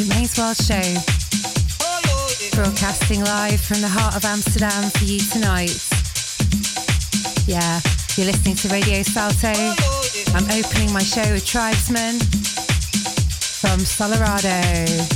another World show. Broadcasting live from the heart of Amsterdam for you tonight. Yeah, you're listening to Radio Salto. I'm opening my show with Tribesman from Solardo.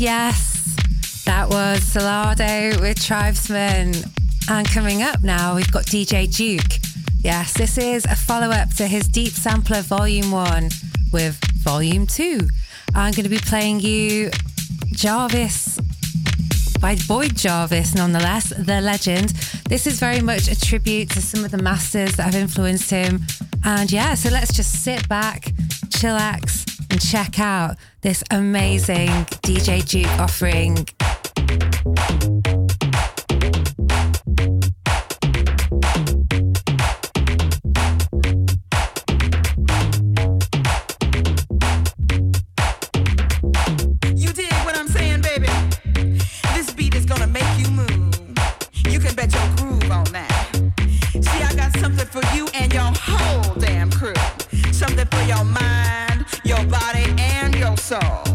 Yes. That was Solardo with Tribesman. And coming up now, we've got DJ Duke. Yes, this is a follow up to his Deep Sampler Volume 1 with Volume 2. I'm going to be playing you Jarvis by Boyd Jarvis, nonetheless, the legend. This is very much a tribute to some of the masters that have influenced him. And yeah, so let's just sit back, chillax, and check out this amazing DJ Duke offering. Your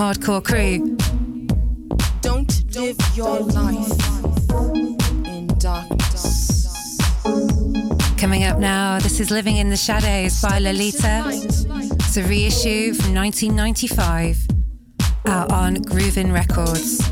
Hardcore crew. Don't live your life in darkness. Coming up now, this is Living in the Shadows by Lolita. It's a reissue from 1995 out on Groovin Records.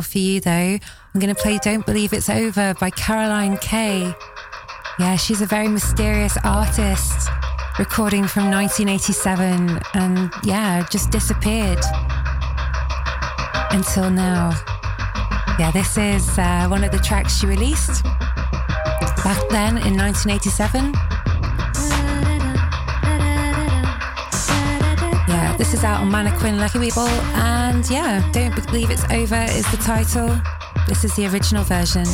For you though. I'm going to play Don't Believe It's Over by Caroline Kay. Yeah, she's a very mysterious artist, recording from 1987 and yeah, just disappeared until now. Yeah, this is uh, one of the tracks she released back then in 1987. This is out on Mannequin Lucky Weeble, and yeah, Don't Believe It's Over is the title. This is the original version.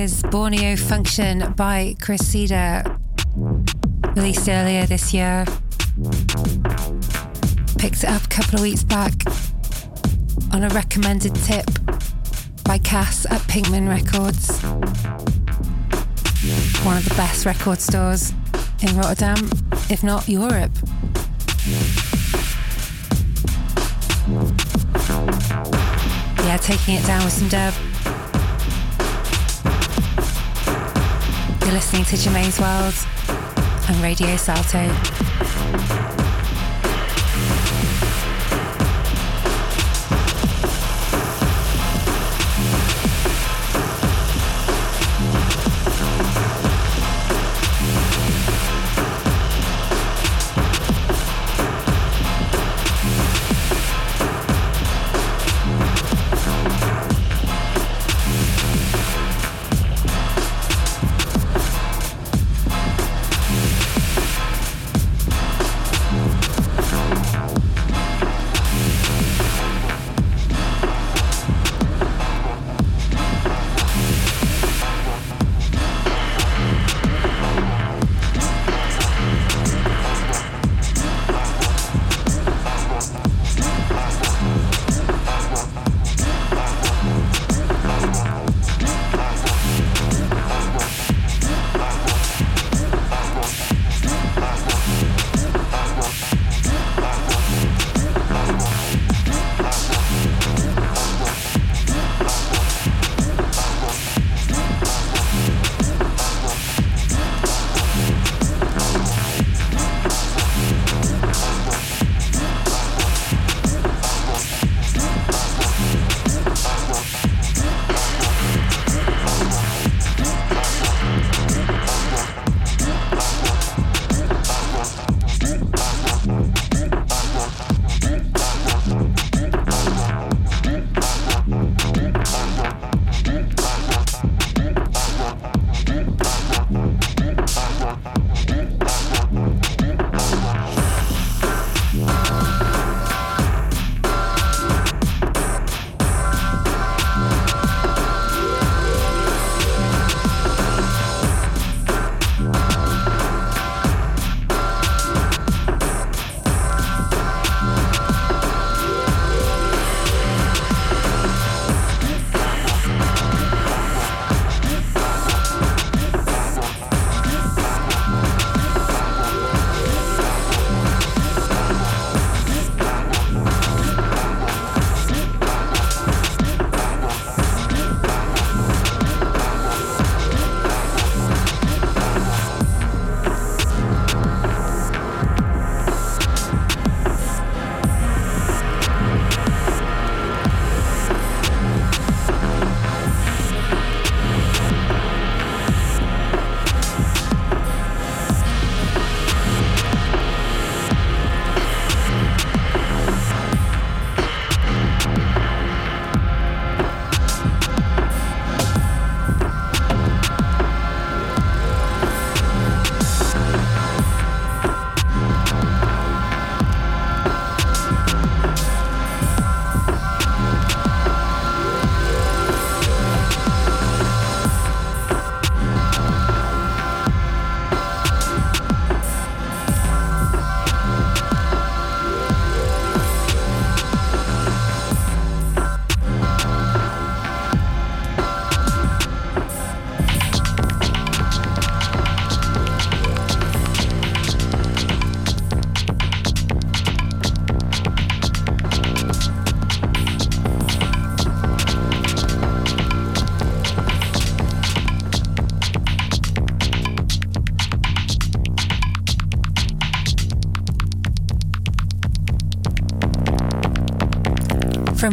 Is Borneo Function by Cressida, released earlier this year. Picked it up a couple of weeks back on a recommended tip by Cass at Pinkman Records, one of the best record stores in Rotterdam, if not Europe. Yeah, taking it down with some dub. You're listening to Germaine's World on Radio Salto.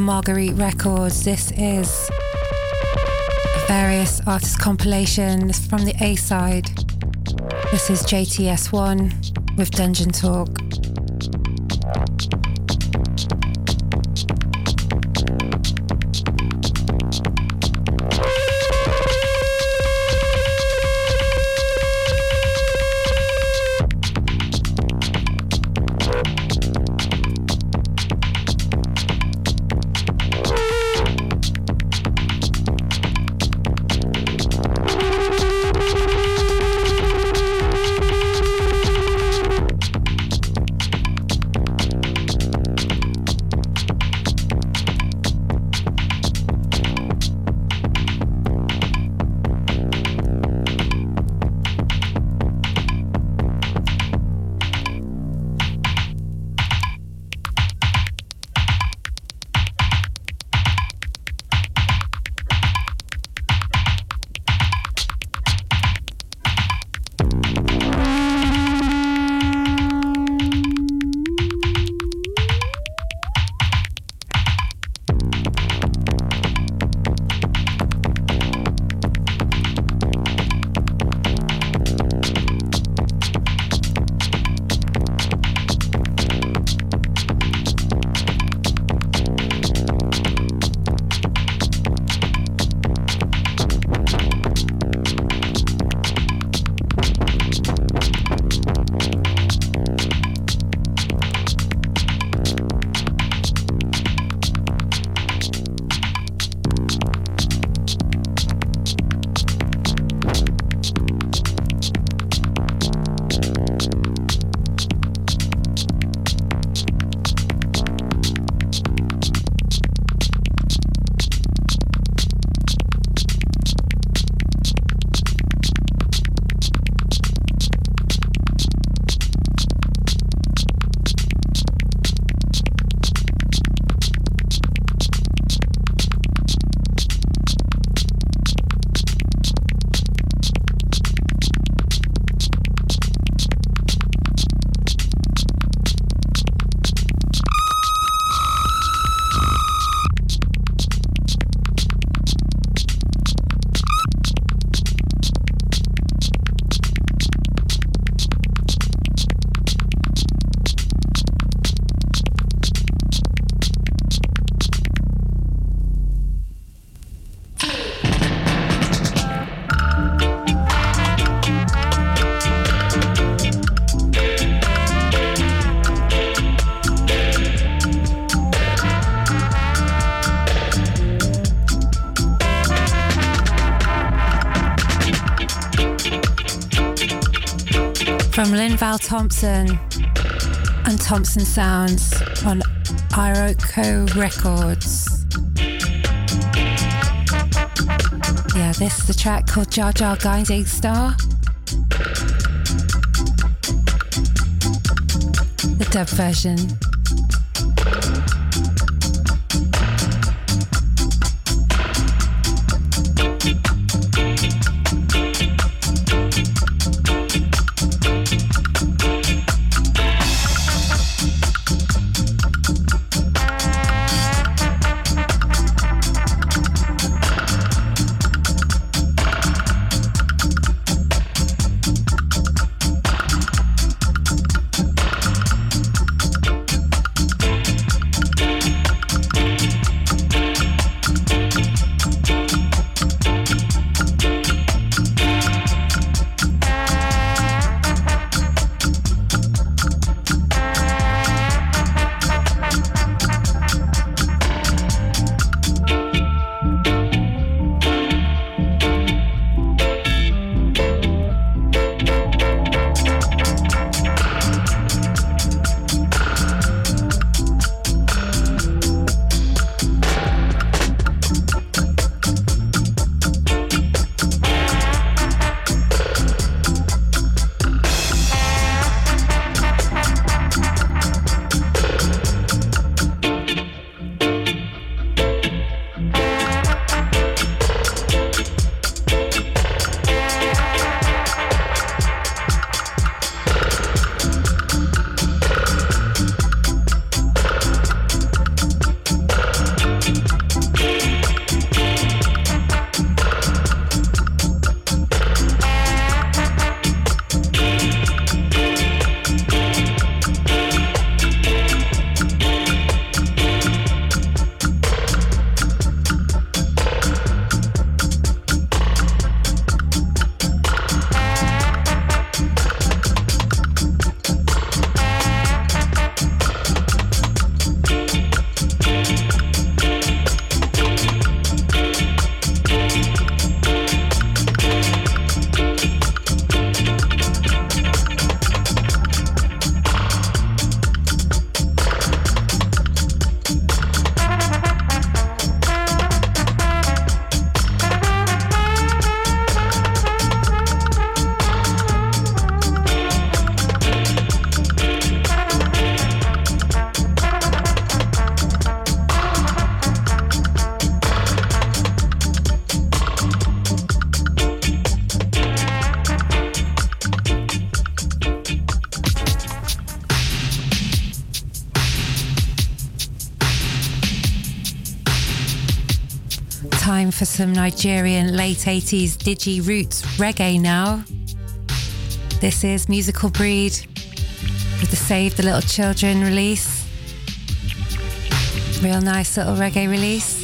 Marguerite Records. This is various artist compilations from the A side. This is JTS1 with Dungeon Talk. Thompson and Thompson Sounds on Iroko Records. Yeah, this is the track called Jah Jah Guiding Star. The dub version. For some Nigerian late 80s digi roots reggae now. This is Musical Breed with the Save the Little Children release. Real nice little reggae release.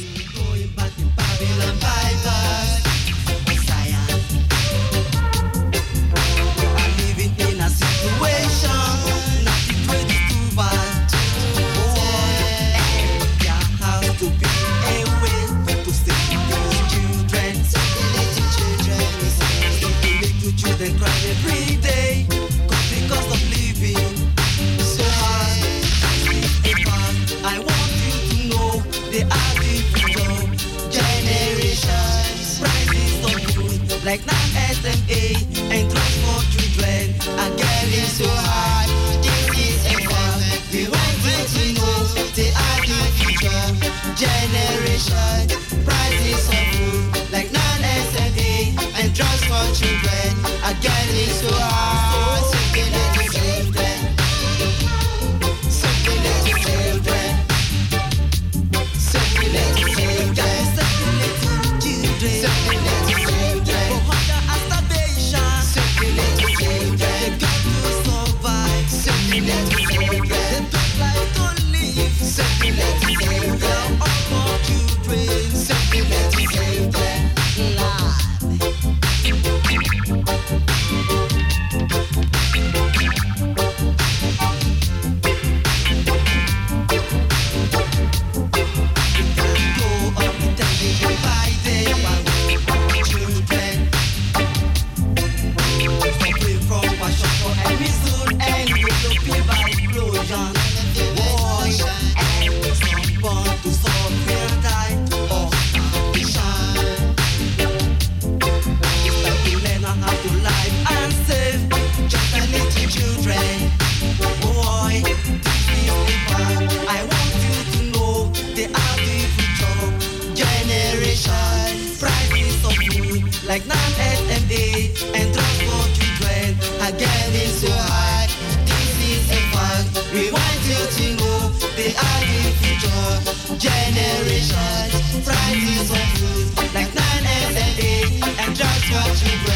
Watch.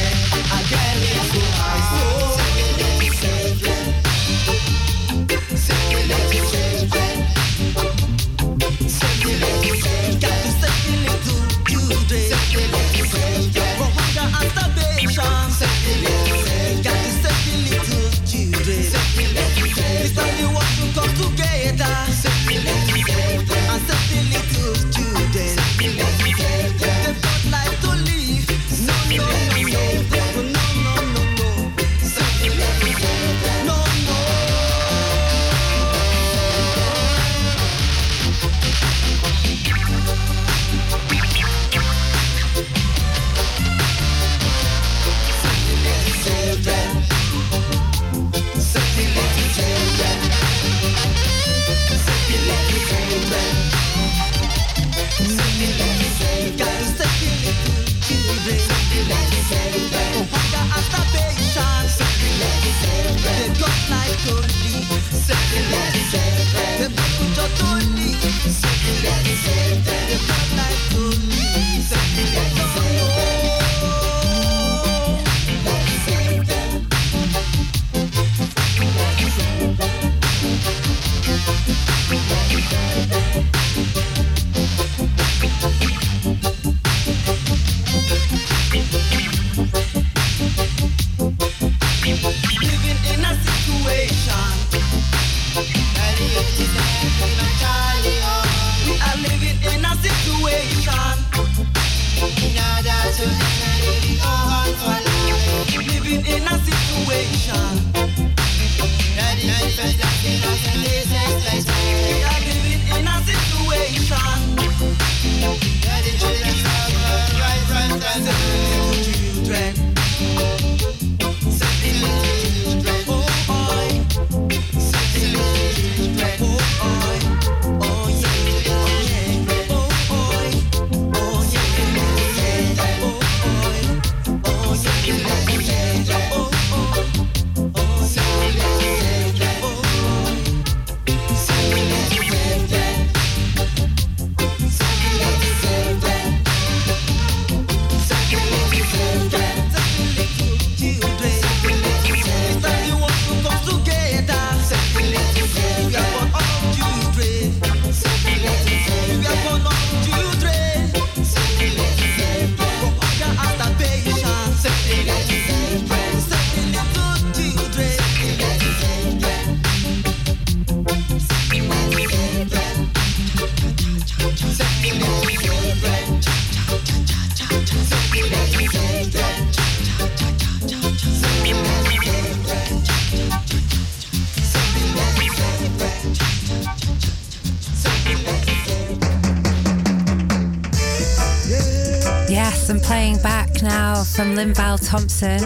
From Linval Thompson.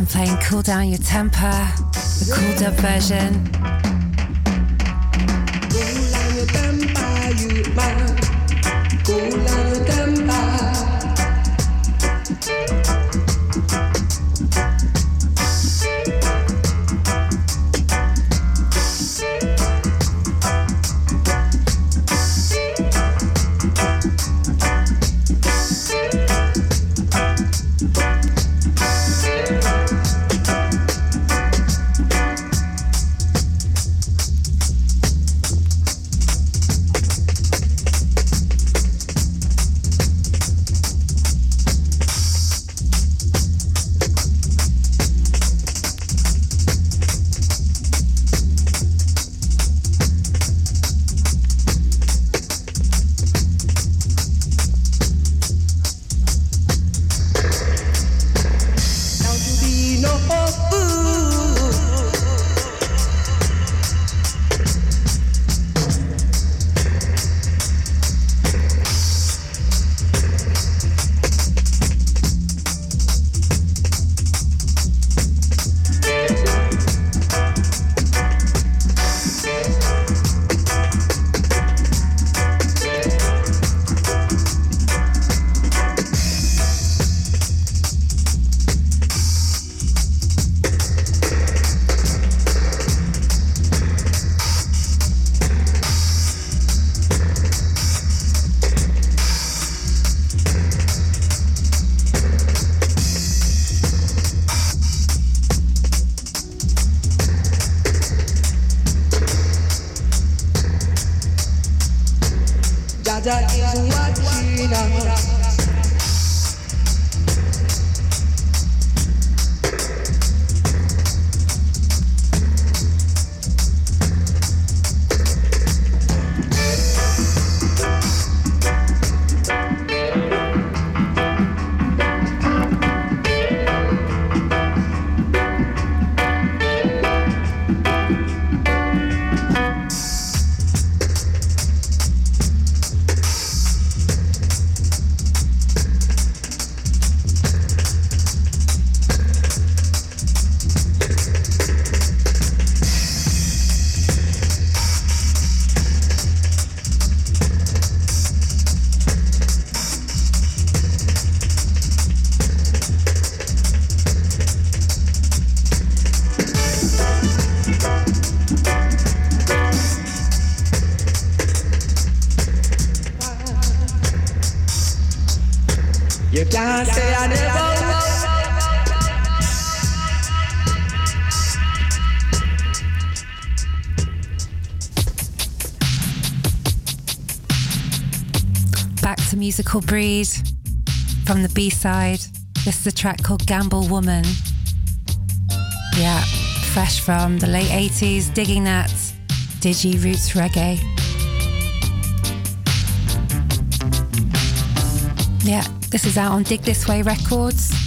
I'm playing Cool Down Your Temper, the cool dub version. Musical breed from the B side. This is a track called Gamble Woman. Yeah, fresh from the late 80s, digging that digi roots reggae. Yeah, this is out on Dig This Way Records.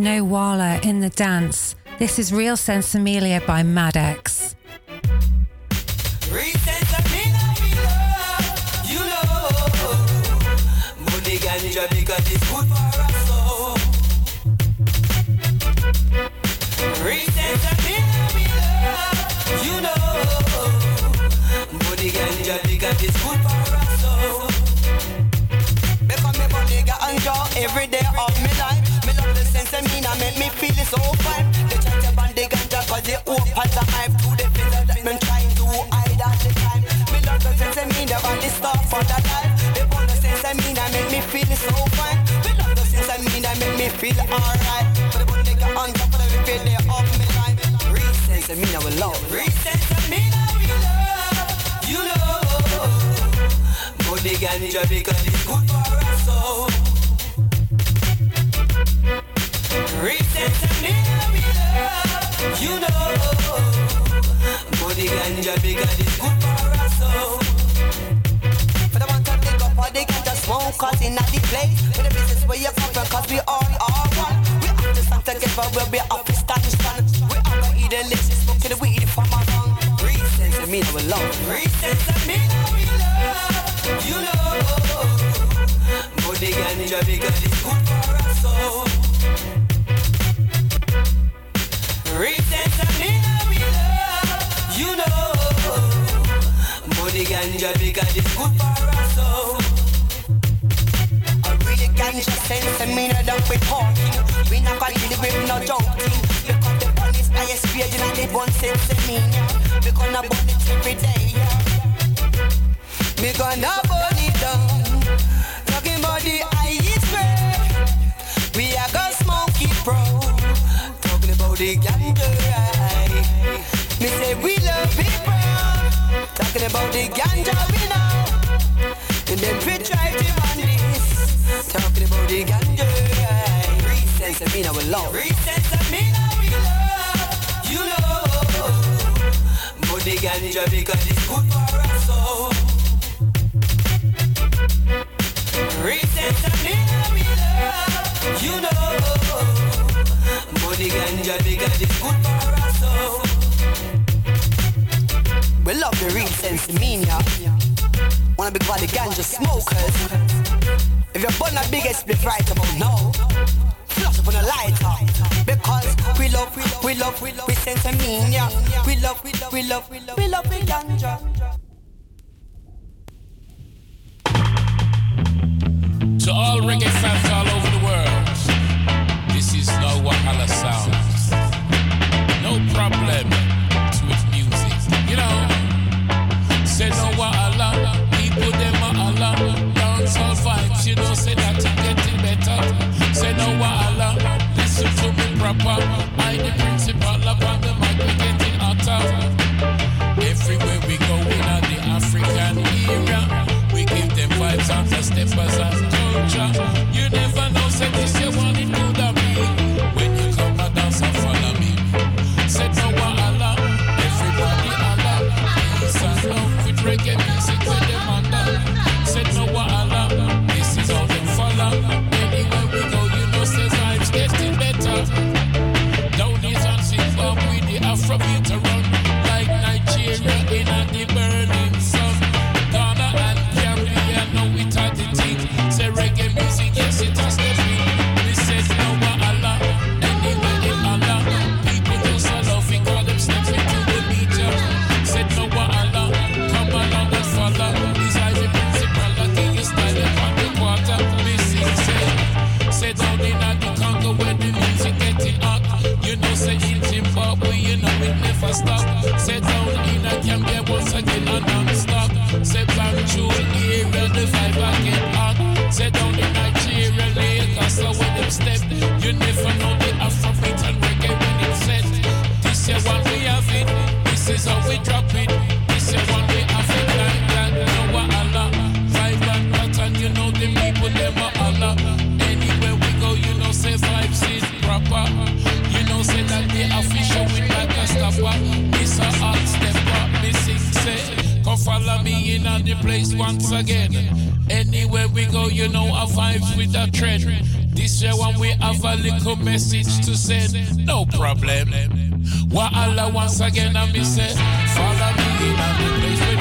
No Wahala in the Dance. This is Real Sensimilla by Maddox. the gangster ride. Me say we love people, talking about the ganja we know. And then we try to bandits, talking about the ganja ride. Recess and mean our love. Recess and mean our love. You know, but the ganja because it's good for us. the ganja, the ganja is good for us all. We love the real sense of mania. Wanna be called the ganja smokers. If you're born a big split right about now, flush up on a lighter. Because we love, we love, we love, we love, we sense of mania. We love, we love, we love, we love, we love the ganja. To all reggae fans all say no wahala. People them a Allah. Dancehall vibes, you know, say that you getting better. Say no wahala. Listen to me proper. I the principal up on the mic, we getting hotter. Everywhere we go in the African area. we give them vibes on the steppers and culture. You know place once again. Anywhere we go, you know, I vibe with a trend. This year, when we have a little message to send, no problem. Wahala once again, I me say, follow me in place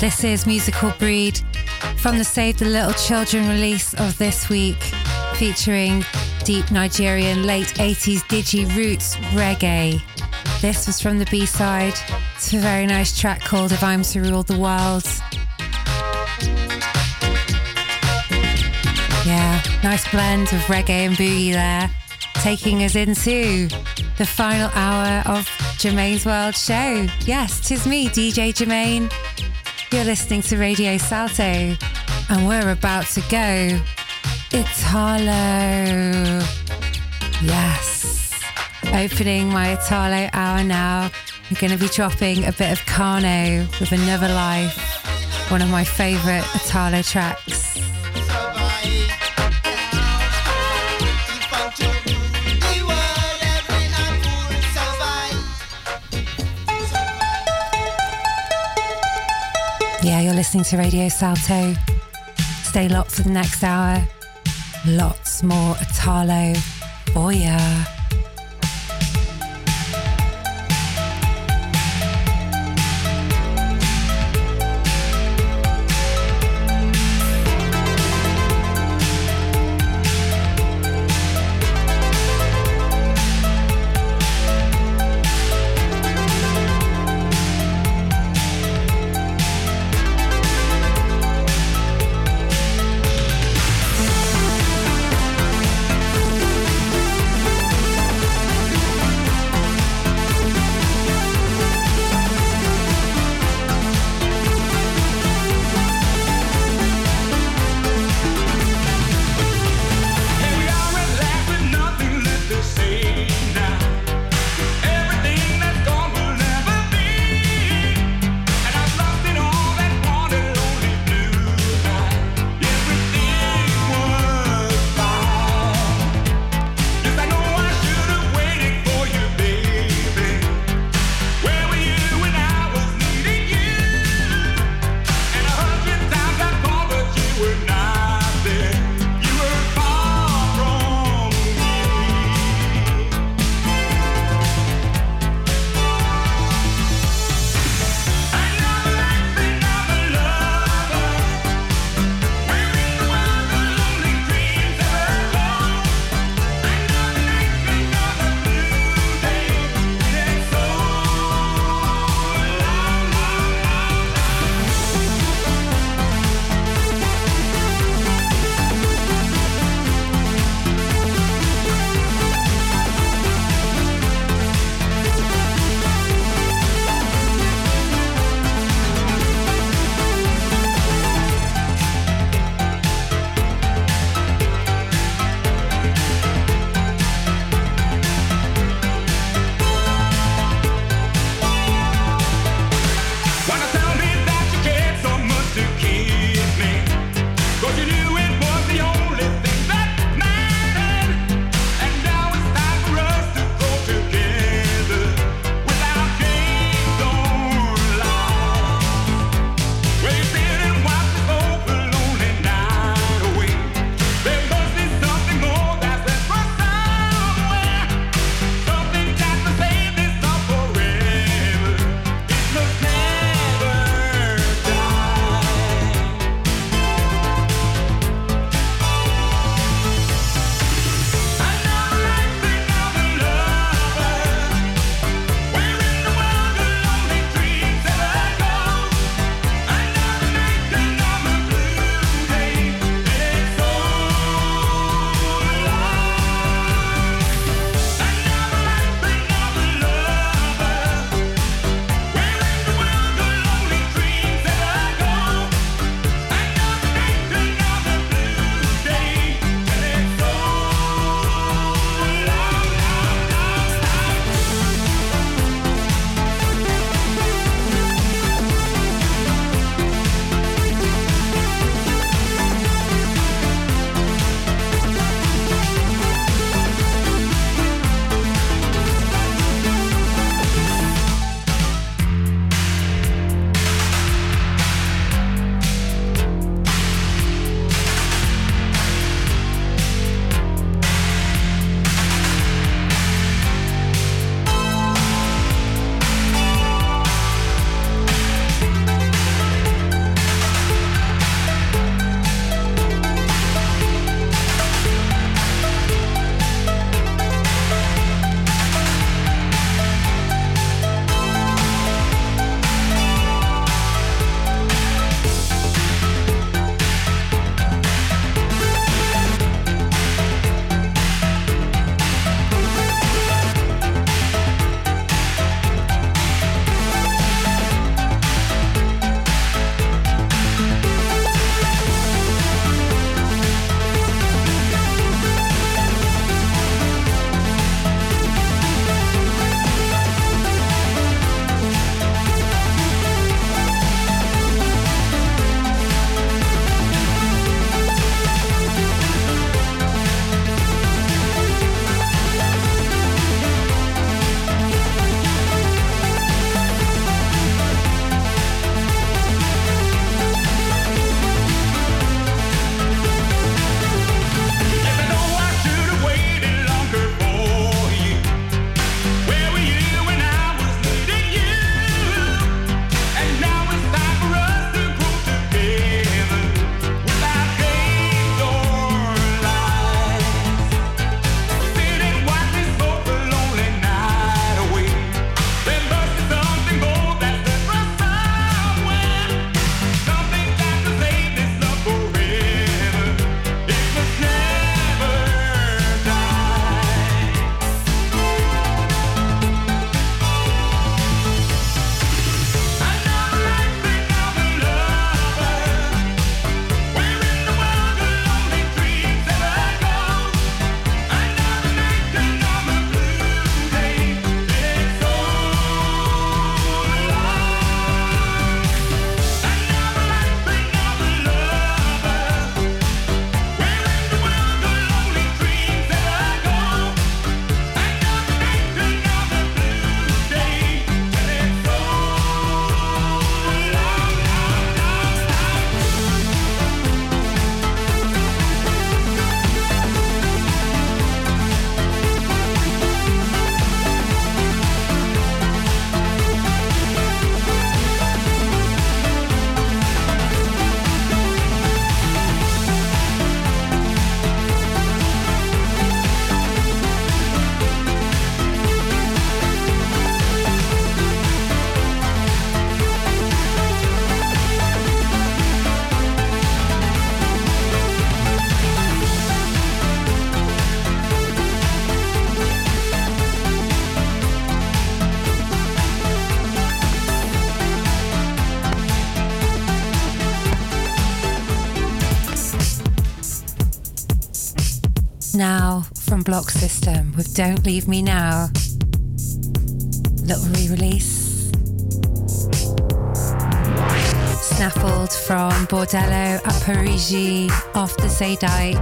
This is Musical Breed from the Save the Little Children release of this week, featuring deep Nigerian late 80s digi roots reggae. This was from the B side. It's a very nice track called If I'm to Rule the World. Yeah, nice blend of reggae and boogie there, taking us into the final hour of Germaine's World Show. Yes, tis me, DJ Germaine. You're listening to Radio Salto, and we're about to go. Italo. Yes. Opening my Italo hour now. I'm going to be dropping a bit of Kano with Another Life, one of my favourite Italo tracks. Yeah, you're listening to Radio Salto. Stay locked for the next hour. Lots more Italo ya. Now Block System with Don't Leave Me Now. Little re release. Snaffled from Bordello a Parigi off the Zeedijk.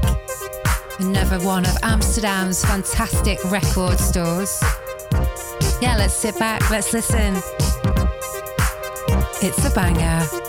Another one of Amsterdam's fantastic record stores. Yeah, let's sit back, let's listen. It's a banger.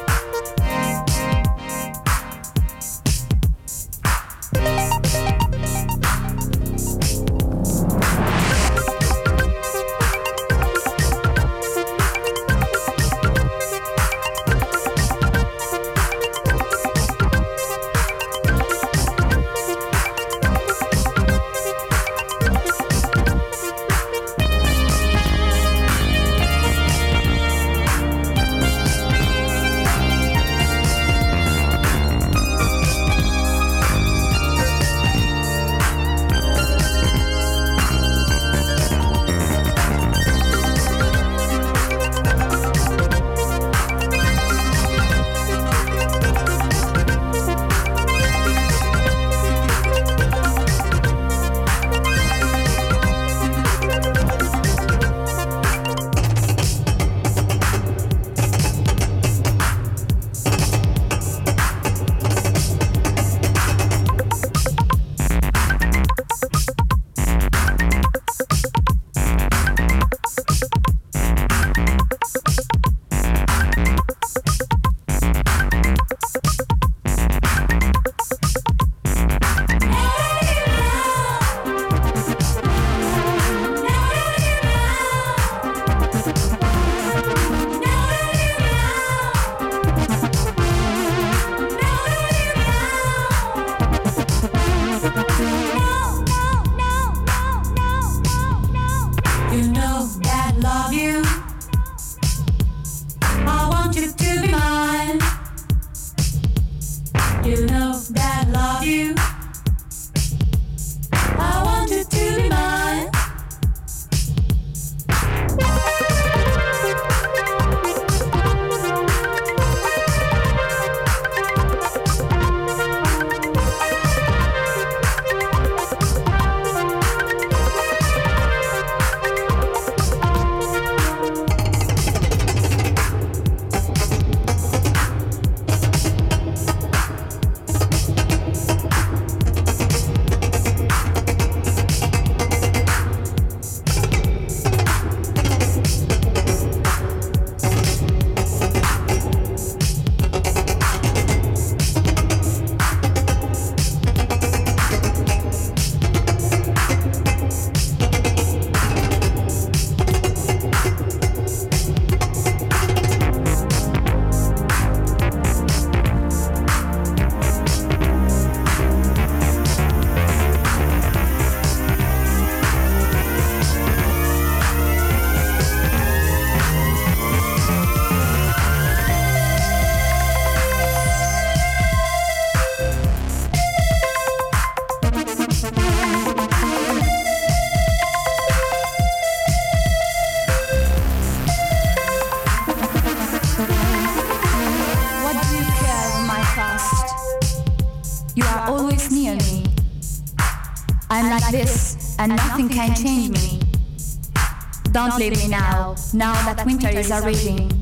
Don't leave me now, now that winter is arriving.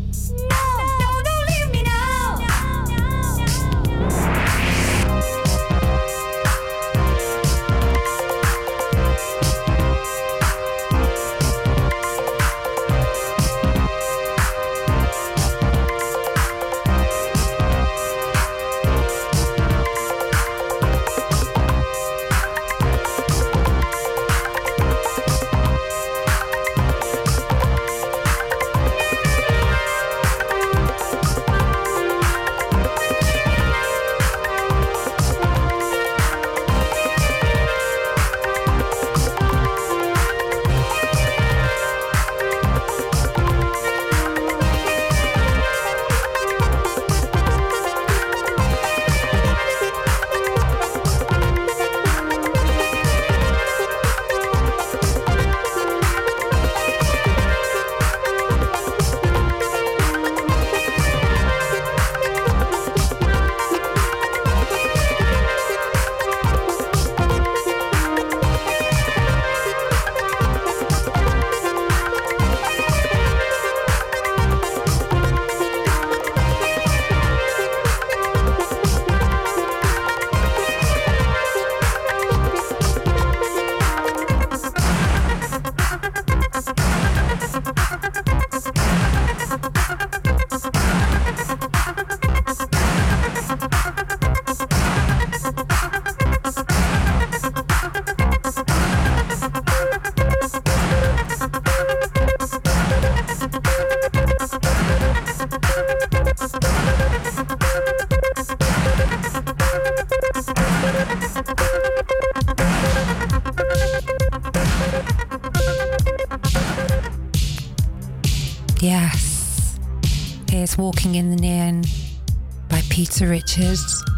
Peter Richards.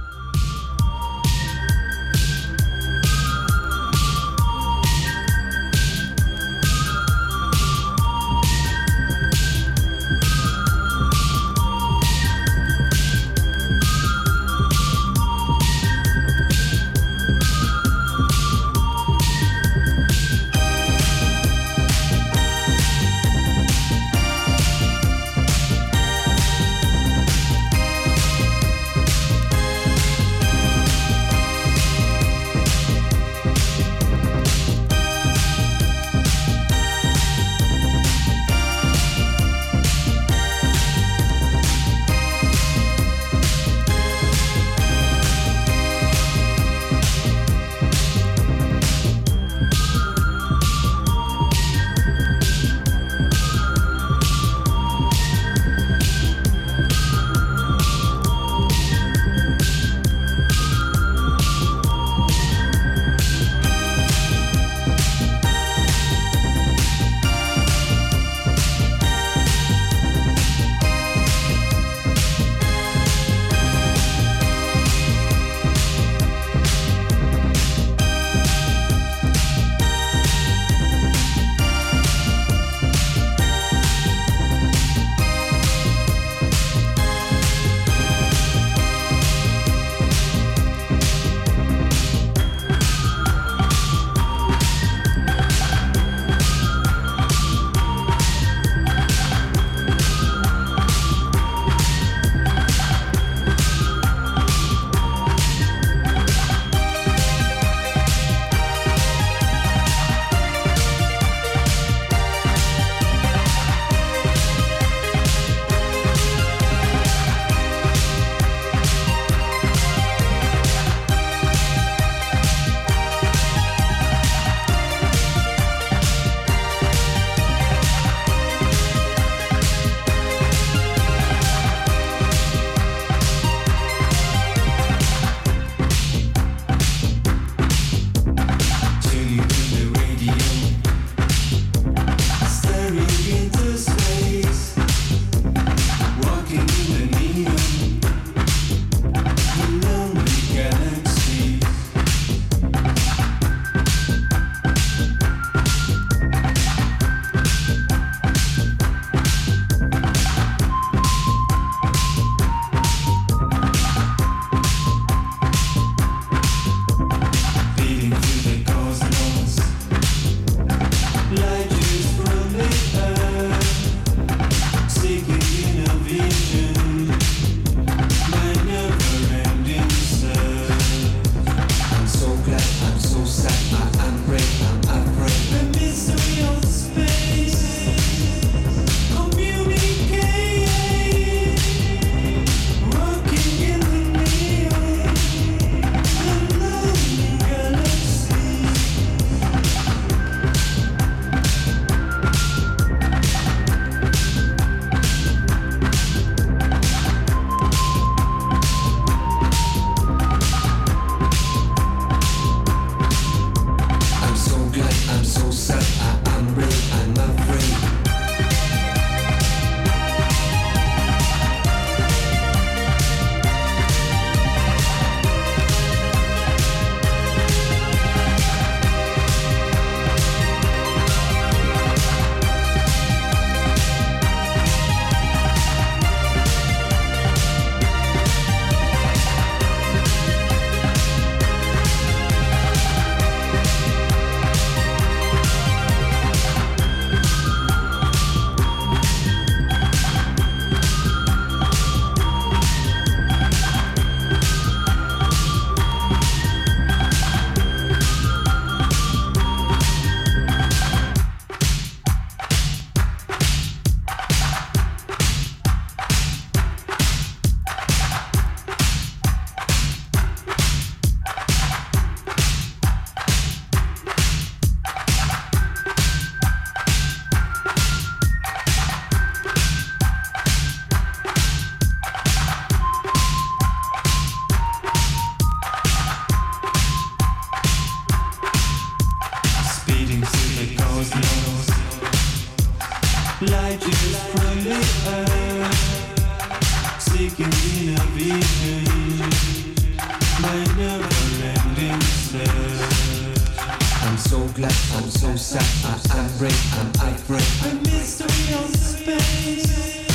I'm so sad, I'm irate, I'm irate. A mystery of space.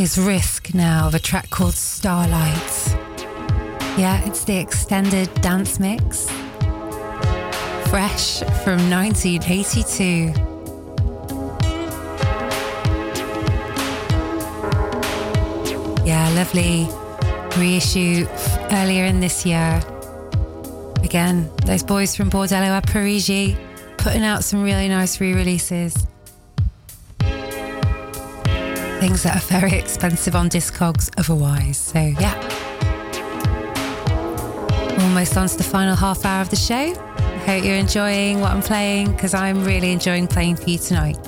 Is Risk now of a track called Starlight. Yeah, it's the extended dance mix. Fresh from 1982. Yeah, lovely reissue earlier in this year. Again, those boys from Bordello a Parigi putting out some really nice re releases things that are very expensive on Discogs otherwise. So, yeah. Almost on to the final half hour of the show. I hope you're enjoying what I'm playing because I'm really enjoying playing for you tonight.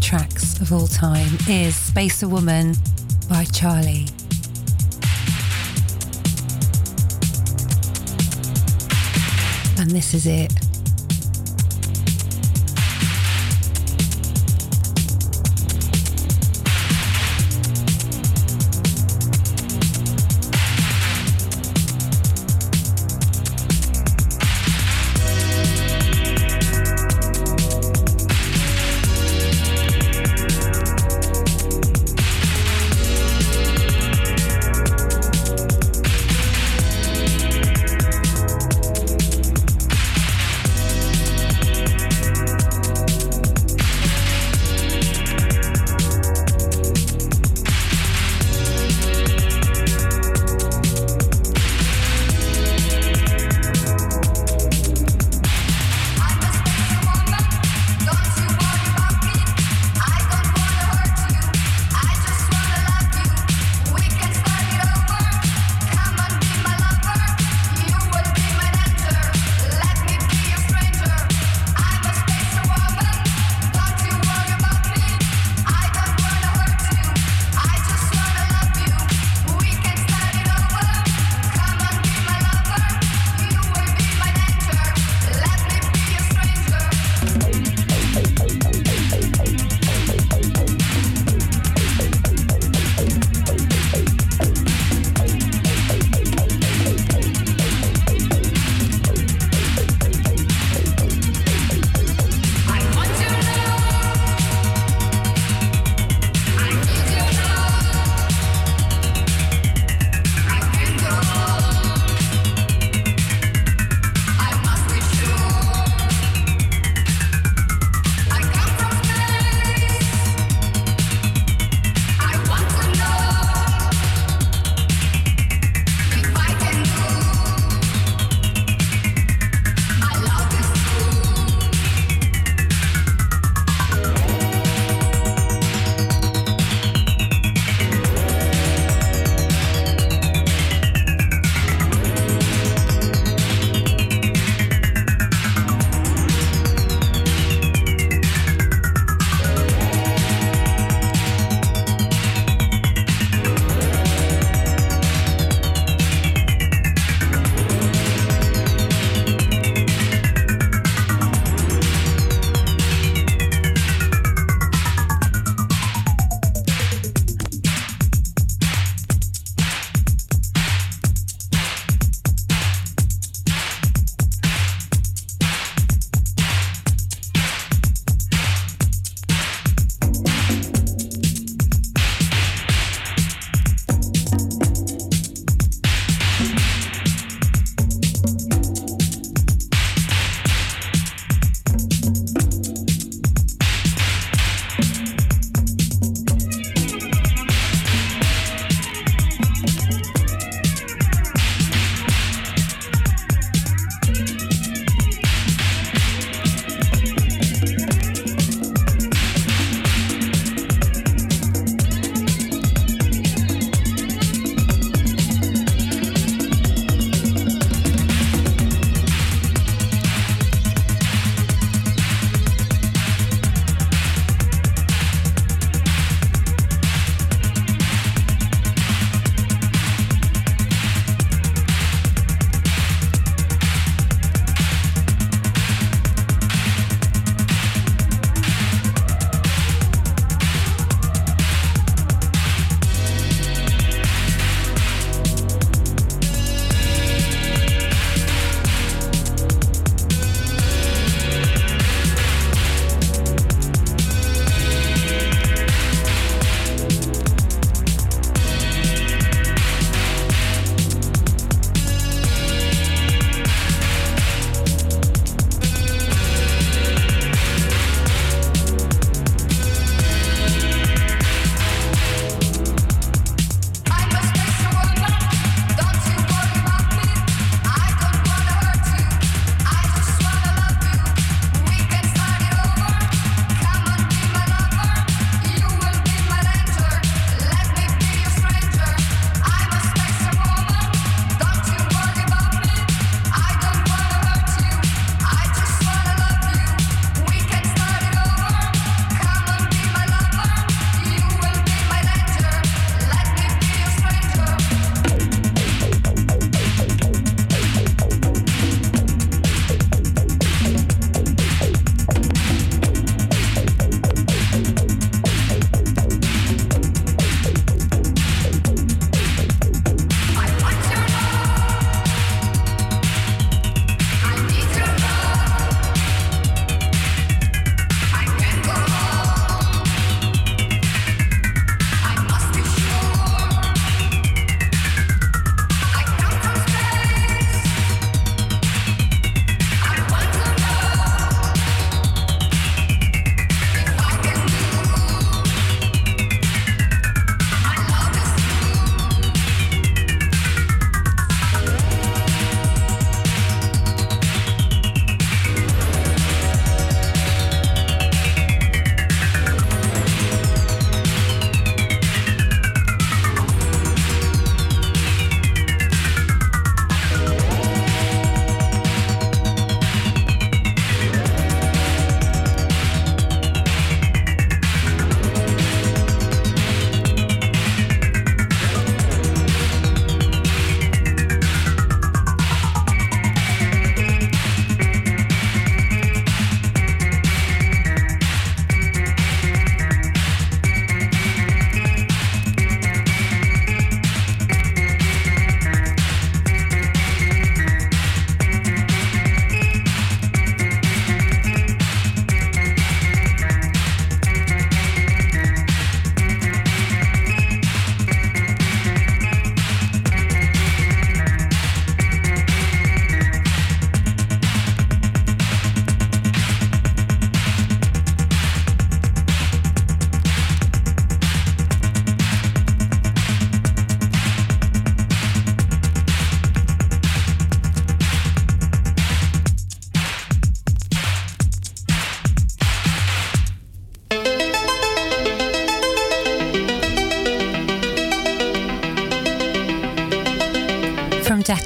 Tracks of all time is Spacer Woman by Charlie. And this is it.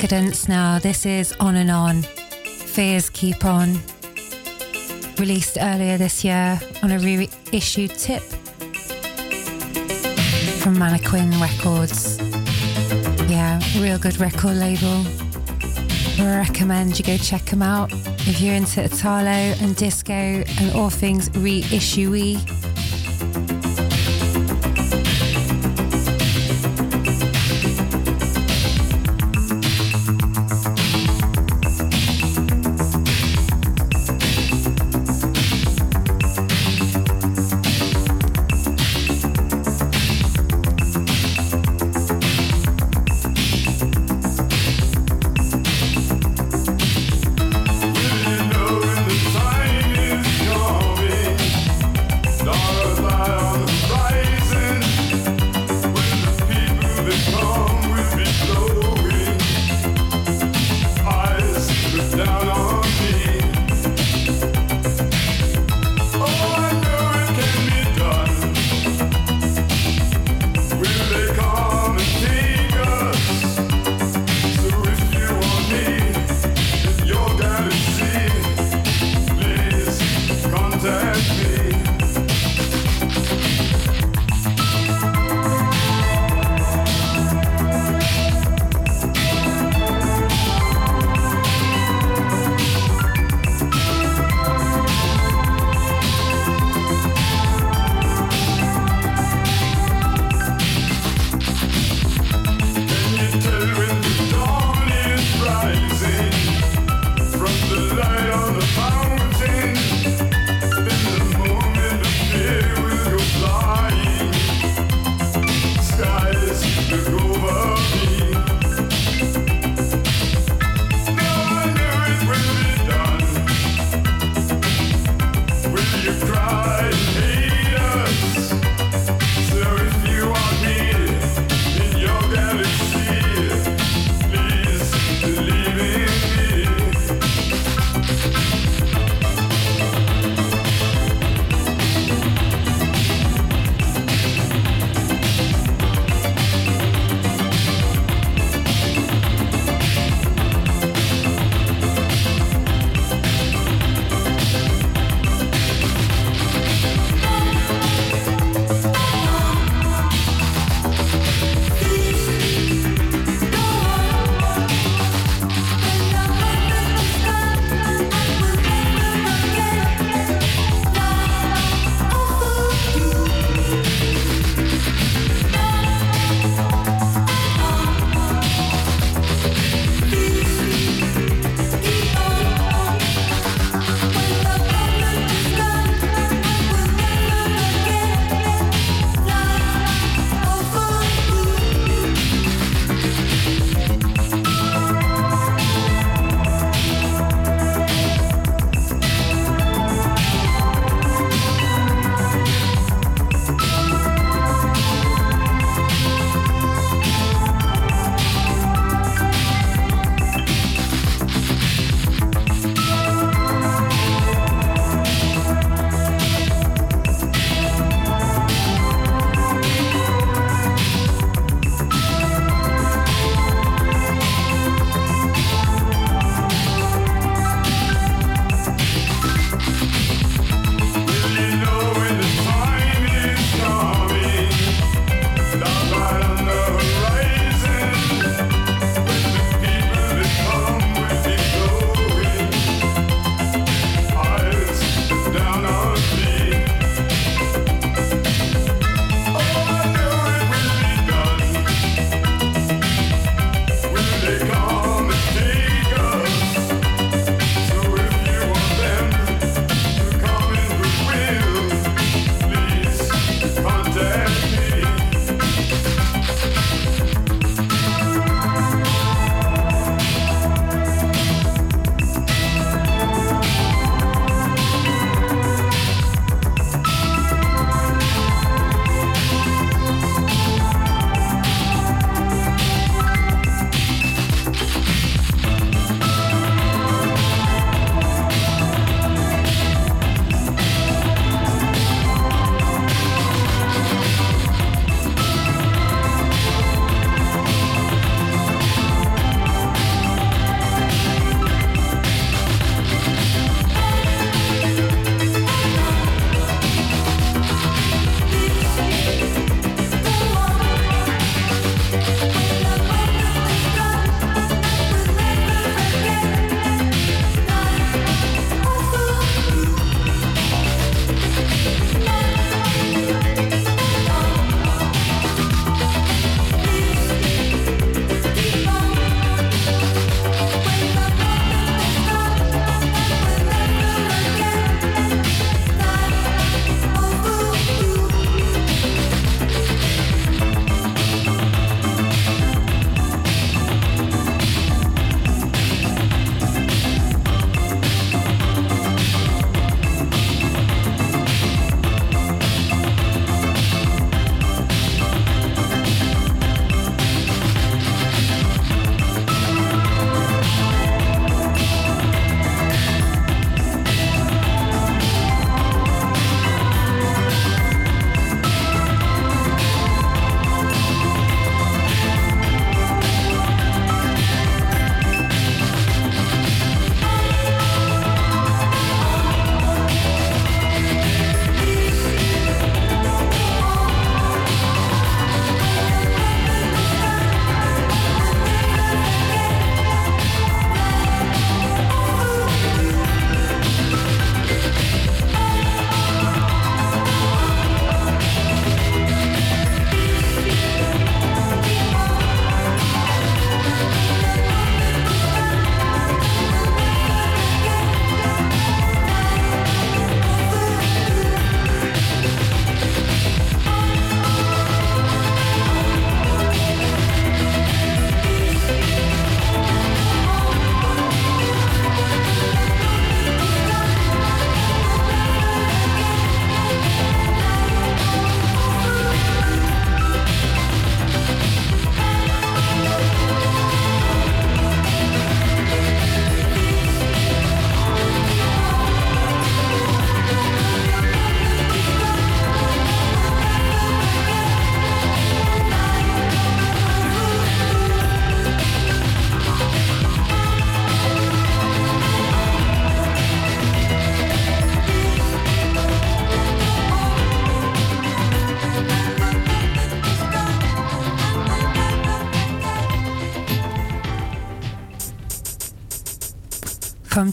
Decadence now. This is On and On. Fears Keep On. Released earlier this year on a reissued tip from Mannequin Records. Yeah, real good record label. I recommend you go check them out if you're into Italo and disco and all things reissue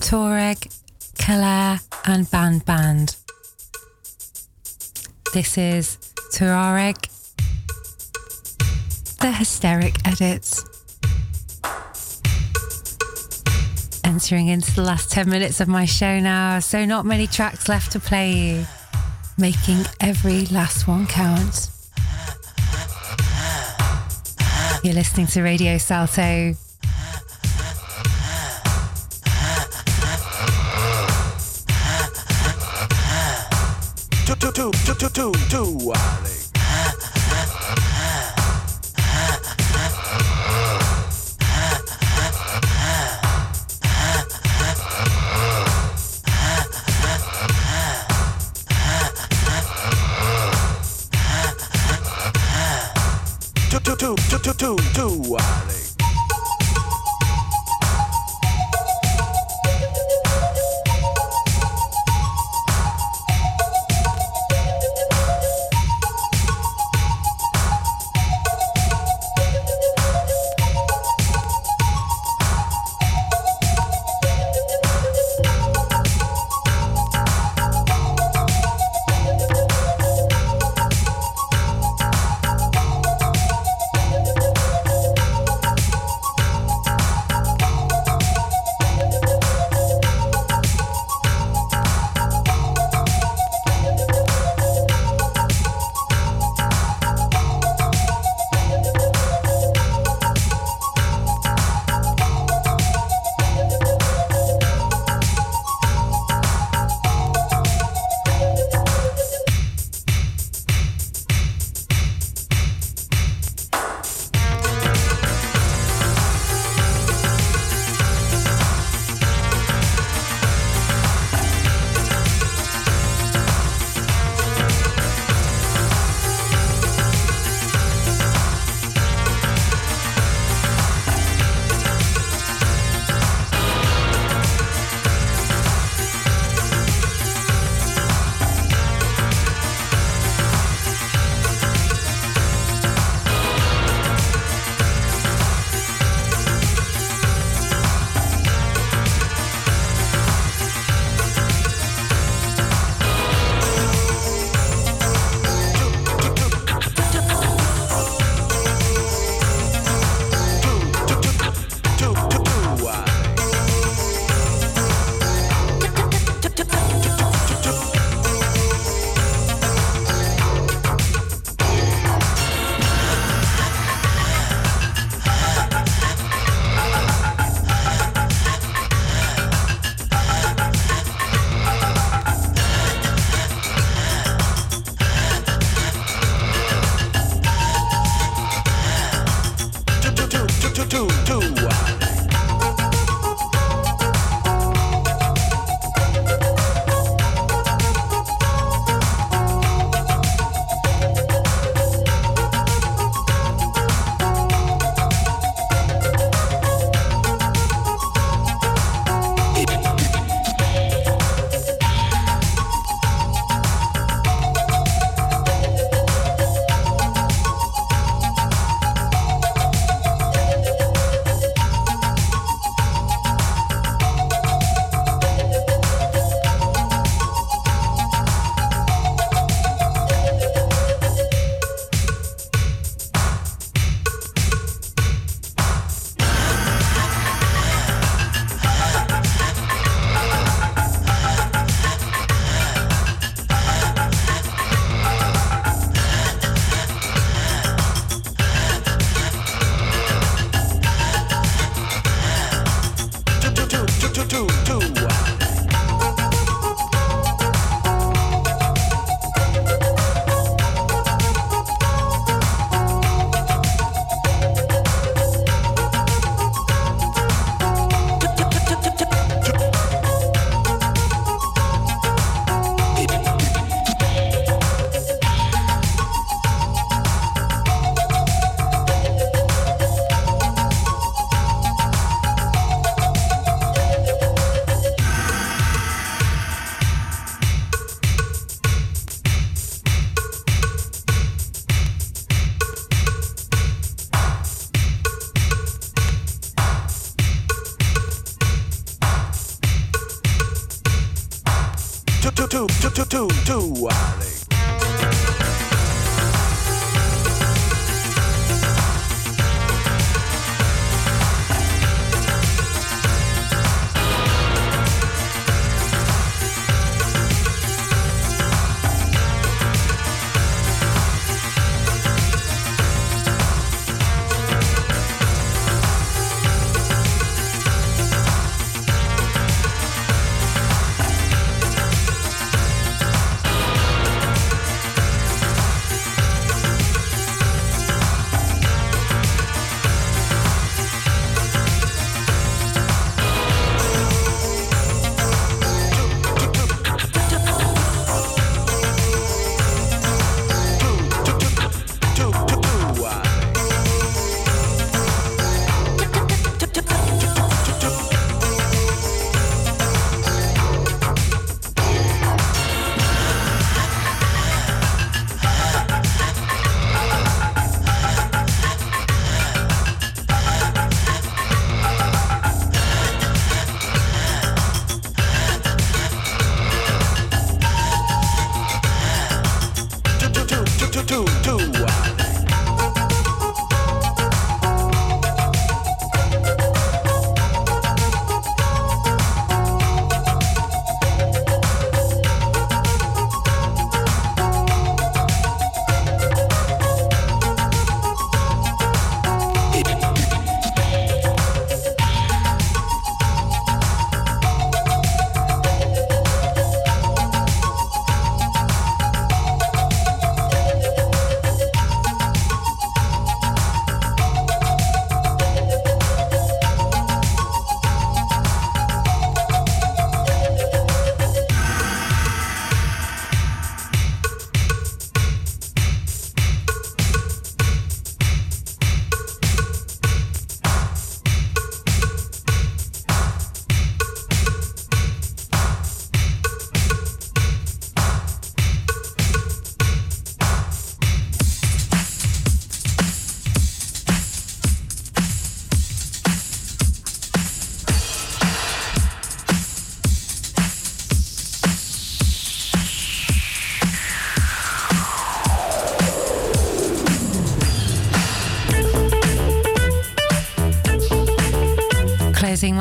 Toreg, Keller, and Band Band. This is Tuareg, the Hysteric Edits. Entering into the last 10 minutes of my show now, so not many tracks left to play making every last one count. You're listening to Radio Salto. Two, two, two, two, two, two, two. Two, two, two, two, two,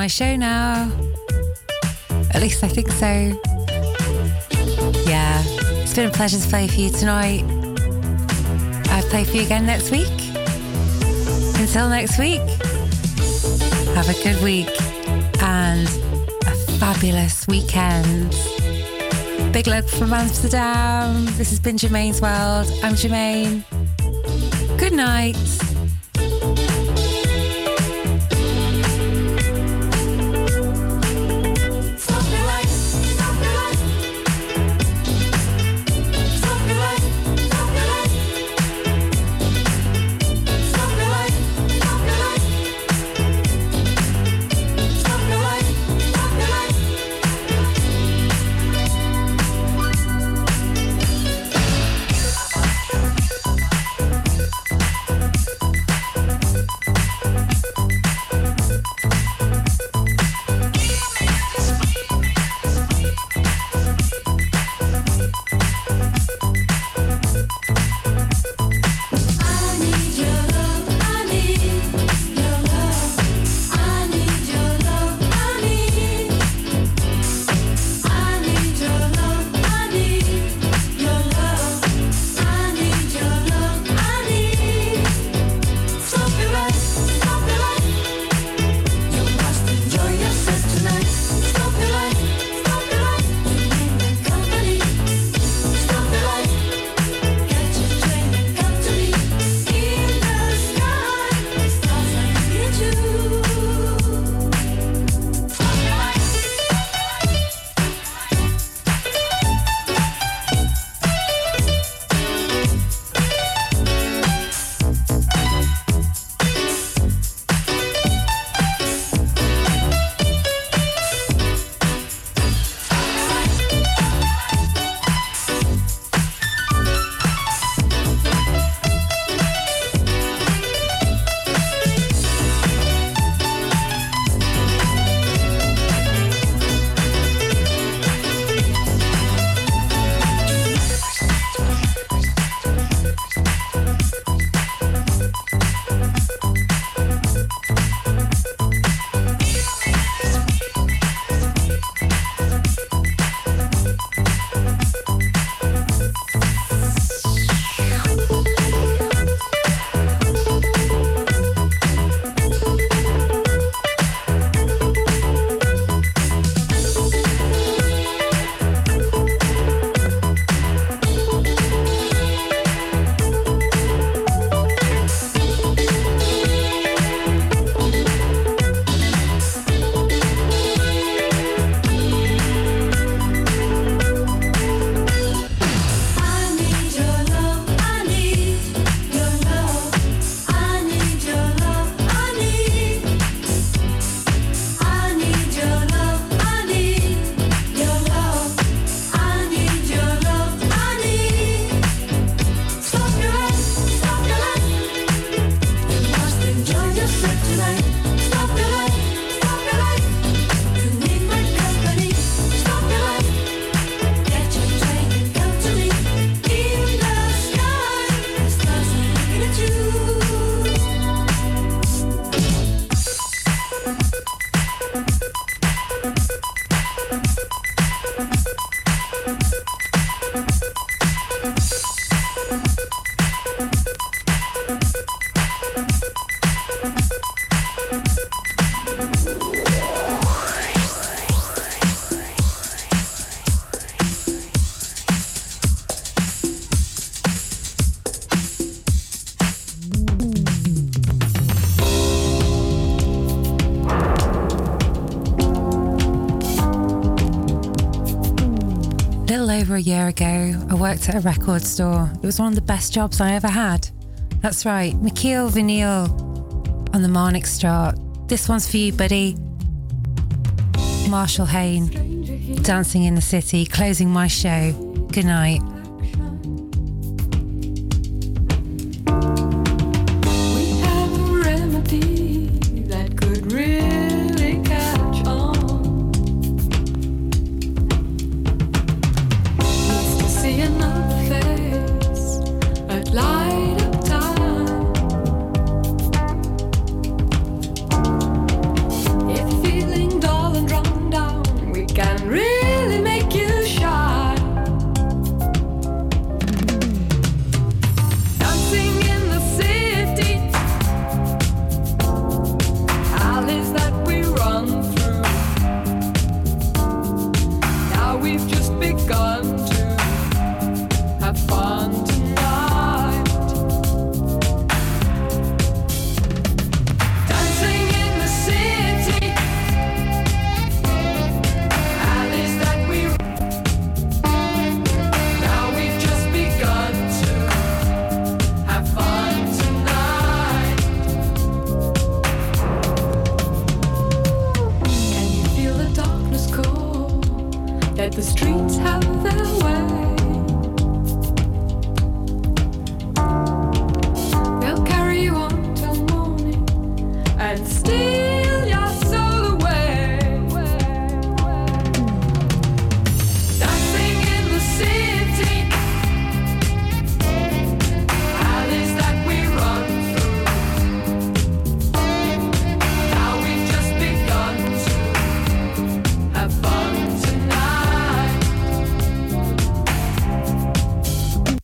my show now. At least I think so. Yeah, it's been a pleasure to play for you tonight. I'll play for you again next week. Until next week, have a good week and a fabulous weekend. Big love from Amsterdam. This has been Germaine's World. I'm Germaine. Good night. Over a year ago, I worked at a record store. It was one of the best jobs I ever had. That's right, Nikhil Vinyl on the Marnix chart. This one's for you, buddy. Marshall Hain, Dancing in the City, closing my show. Good night.